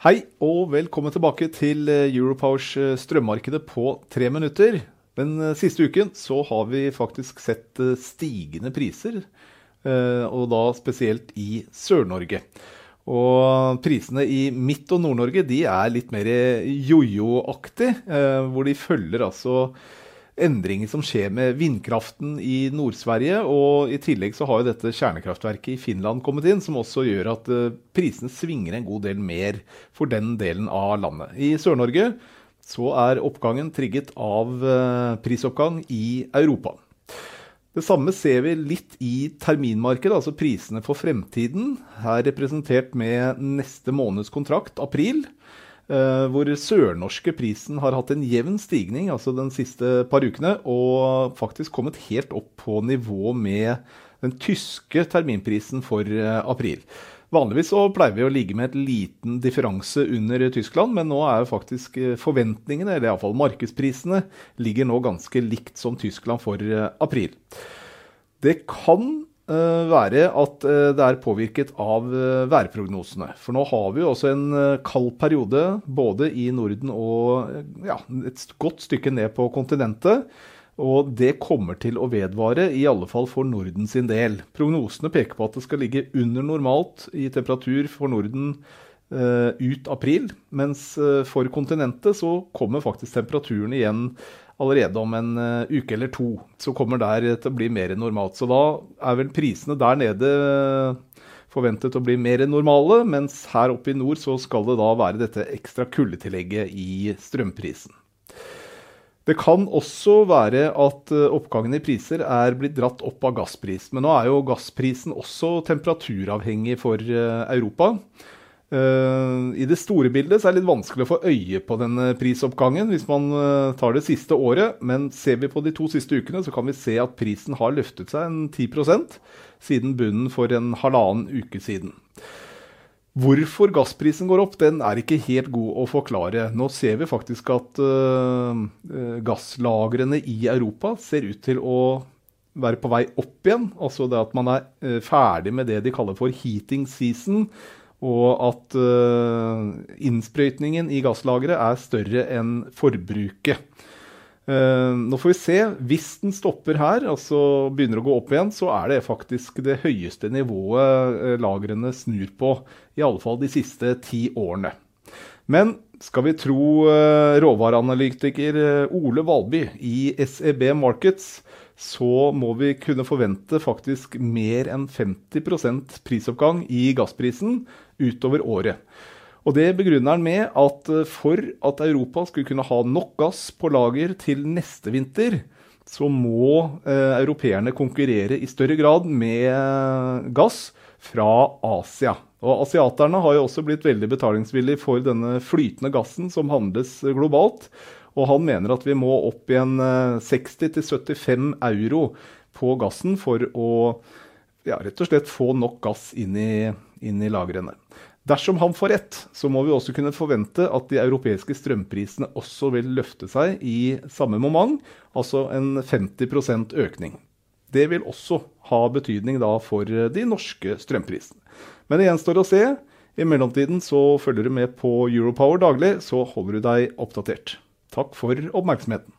Hei og velkommen tilbake til eh, Europowers eh, strømmarkedet på tre minutter. Den eh, siste uken så har vi faktisk sett stigende priser, og da spesielt i Sør-Norge. Og prisene i Midt- og Nord-Norge de er litt mer jojo-aktig, hvor de følger altså endringer som skjer med vindkraften i Nord-Sverige. Og i tillegg så har jo dette kjernekraftverket i Finland kommet inn, som også gjør at uh, prisene svinger en god del mer for den delen av landet. I Sør-Norge så er oppgangen trigget av uh, prisoppgang i Europa. Det samme ser vi litt i terminmarkedet, altså prisene for fremtiden. Her representert med neste måneds kontrakt, april. Uh, hvor sørnorske prisen har hatt en jevn stigning altså den siste par ukene, og faktisk kommet helt opp på nivå med den tyske terminprisen for uh, april. Vanligvis så pleier vi å ligge med et liten differanse under Tyskland, men nå er jo faktisk eh, forventningene, eller iallfall markedsprisene, ligger nå ganske likt som Tyskland for april. Det kan Eh, være at eh, det er påvirket av eh, værprognosene. For nå har vi jo også en kald periode både i Norden og ja, et godt stykke ned på kontinentet. Og det kommer til å vedvare, i alle fall for Norden sin del. Prognosene peker på at det skal ligge under normalt i temperatur for Norden ut april. Mens for kontinentet så kommer faktisk temperaturen igjen allerede om en uh, uke eller to. Så kommer der til å bli mer normalt. Så da er vel prisene der nede forventet å bli mer normale, mens her oppe i nord så skal det da være dette ekstra kuldetillegget i strømprisen. Det kan også være at eh, oppgangen i priser er blitt dratt opp av gasspris. Men nå er jo gassprisen også temperaturavhengig for eh, Europa. Uh, I det store bildet er det litt vanskelig å få øye på denne prisoppgangen hvis man uh, tar det siste året, men ser vi på de to siste ukene, så kan vi se at prisen har løftet seg en 10% siden bunnen for en halvannen uke siden. Hvorfor gassprisen går opp, den er ikke helt god å forklare. Nå ser vi faktisk at uh, gasslagrene i Europa ser ut til å være på vei opp igjen. Altså det at man er ferdig med det de kaller for heating season og at uh, innsprøytningen i gasslageret er større enn forbruket. Uh, nå får vi se. Hvis den stopper her, altså begynner å gå opp igjen, så er det faktisk det høyeste nivået uh, lagrene snur på. I alle fall de siste ti årene. Men skal vi tro råvareanalytiker Ole Valby i SEB Markets, så må vi kunne forvente faktisk mer enn 50% prisoppgang i gassprisen utover året. Og Det begrunner han med at eh, for at Europa skulle kunne ha nok gass på lager til neste vinter, så må eh, europeerne konkurrere i større grad med eh, gass fra Asia. Og Asiaterne har jo også blitt veldig betalingsvillige for denne flytende gassen som handles globalt. Og han mener at vi må opp i en 60-75 eh, euro på gassen for å ja, rett og slett få nok gass inn i, inn i lagrene. Dersom han får rett, så må vi også kunne forvente at de europeiske strømprisene også vil løfte seg i samme moment, altså en 50% økning. Det vil også ha betydning for de norske strømprisene. Men det gjenstår å se. I mellomtiden så følger du med på Europower daglig, så holder du deg oppdatert. Takk for oppmerksomheten.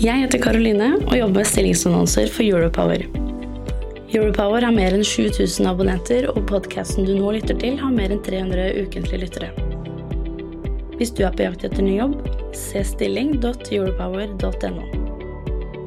Jeg heter Karoline og jobber med stillingsannonser for Europower. Europower har mer enn 7000 abonnenter, og podkasten du nå lytter til, har mer enn 300 ukentlige lyttere. Hvis du er på jakt etter ny jobb, se stilling.europower.no.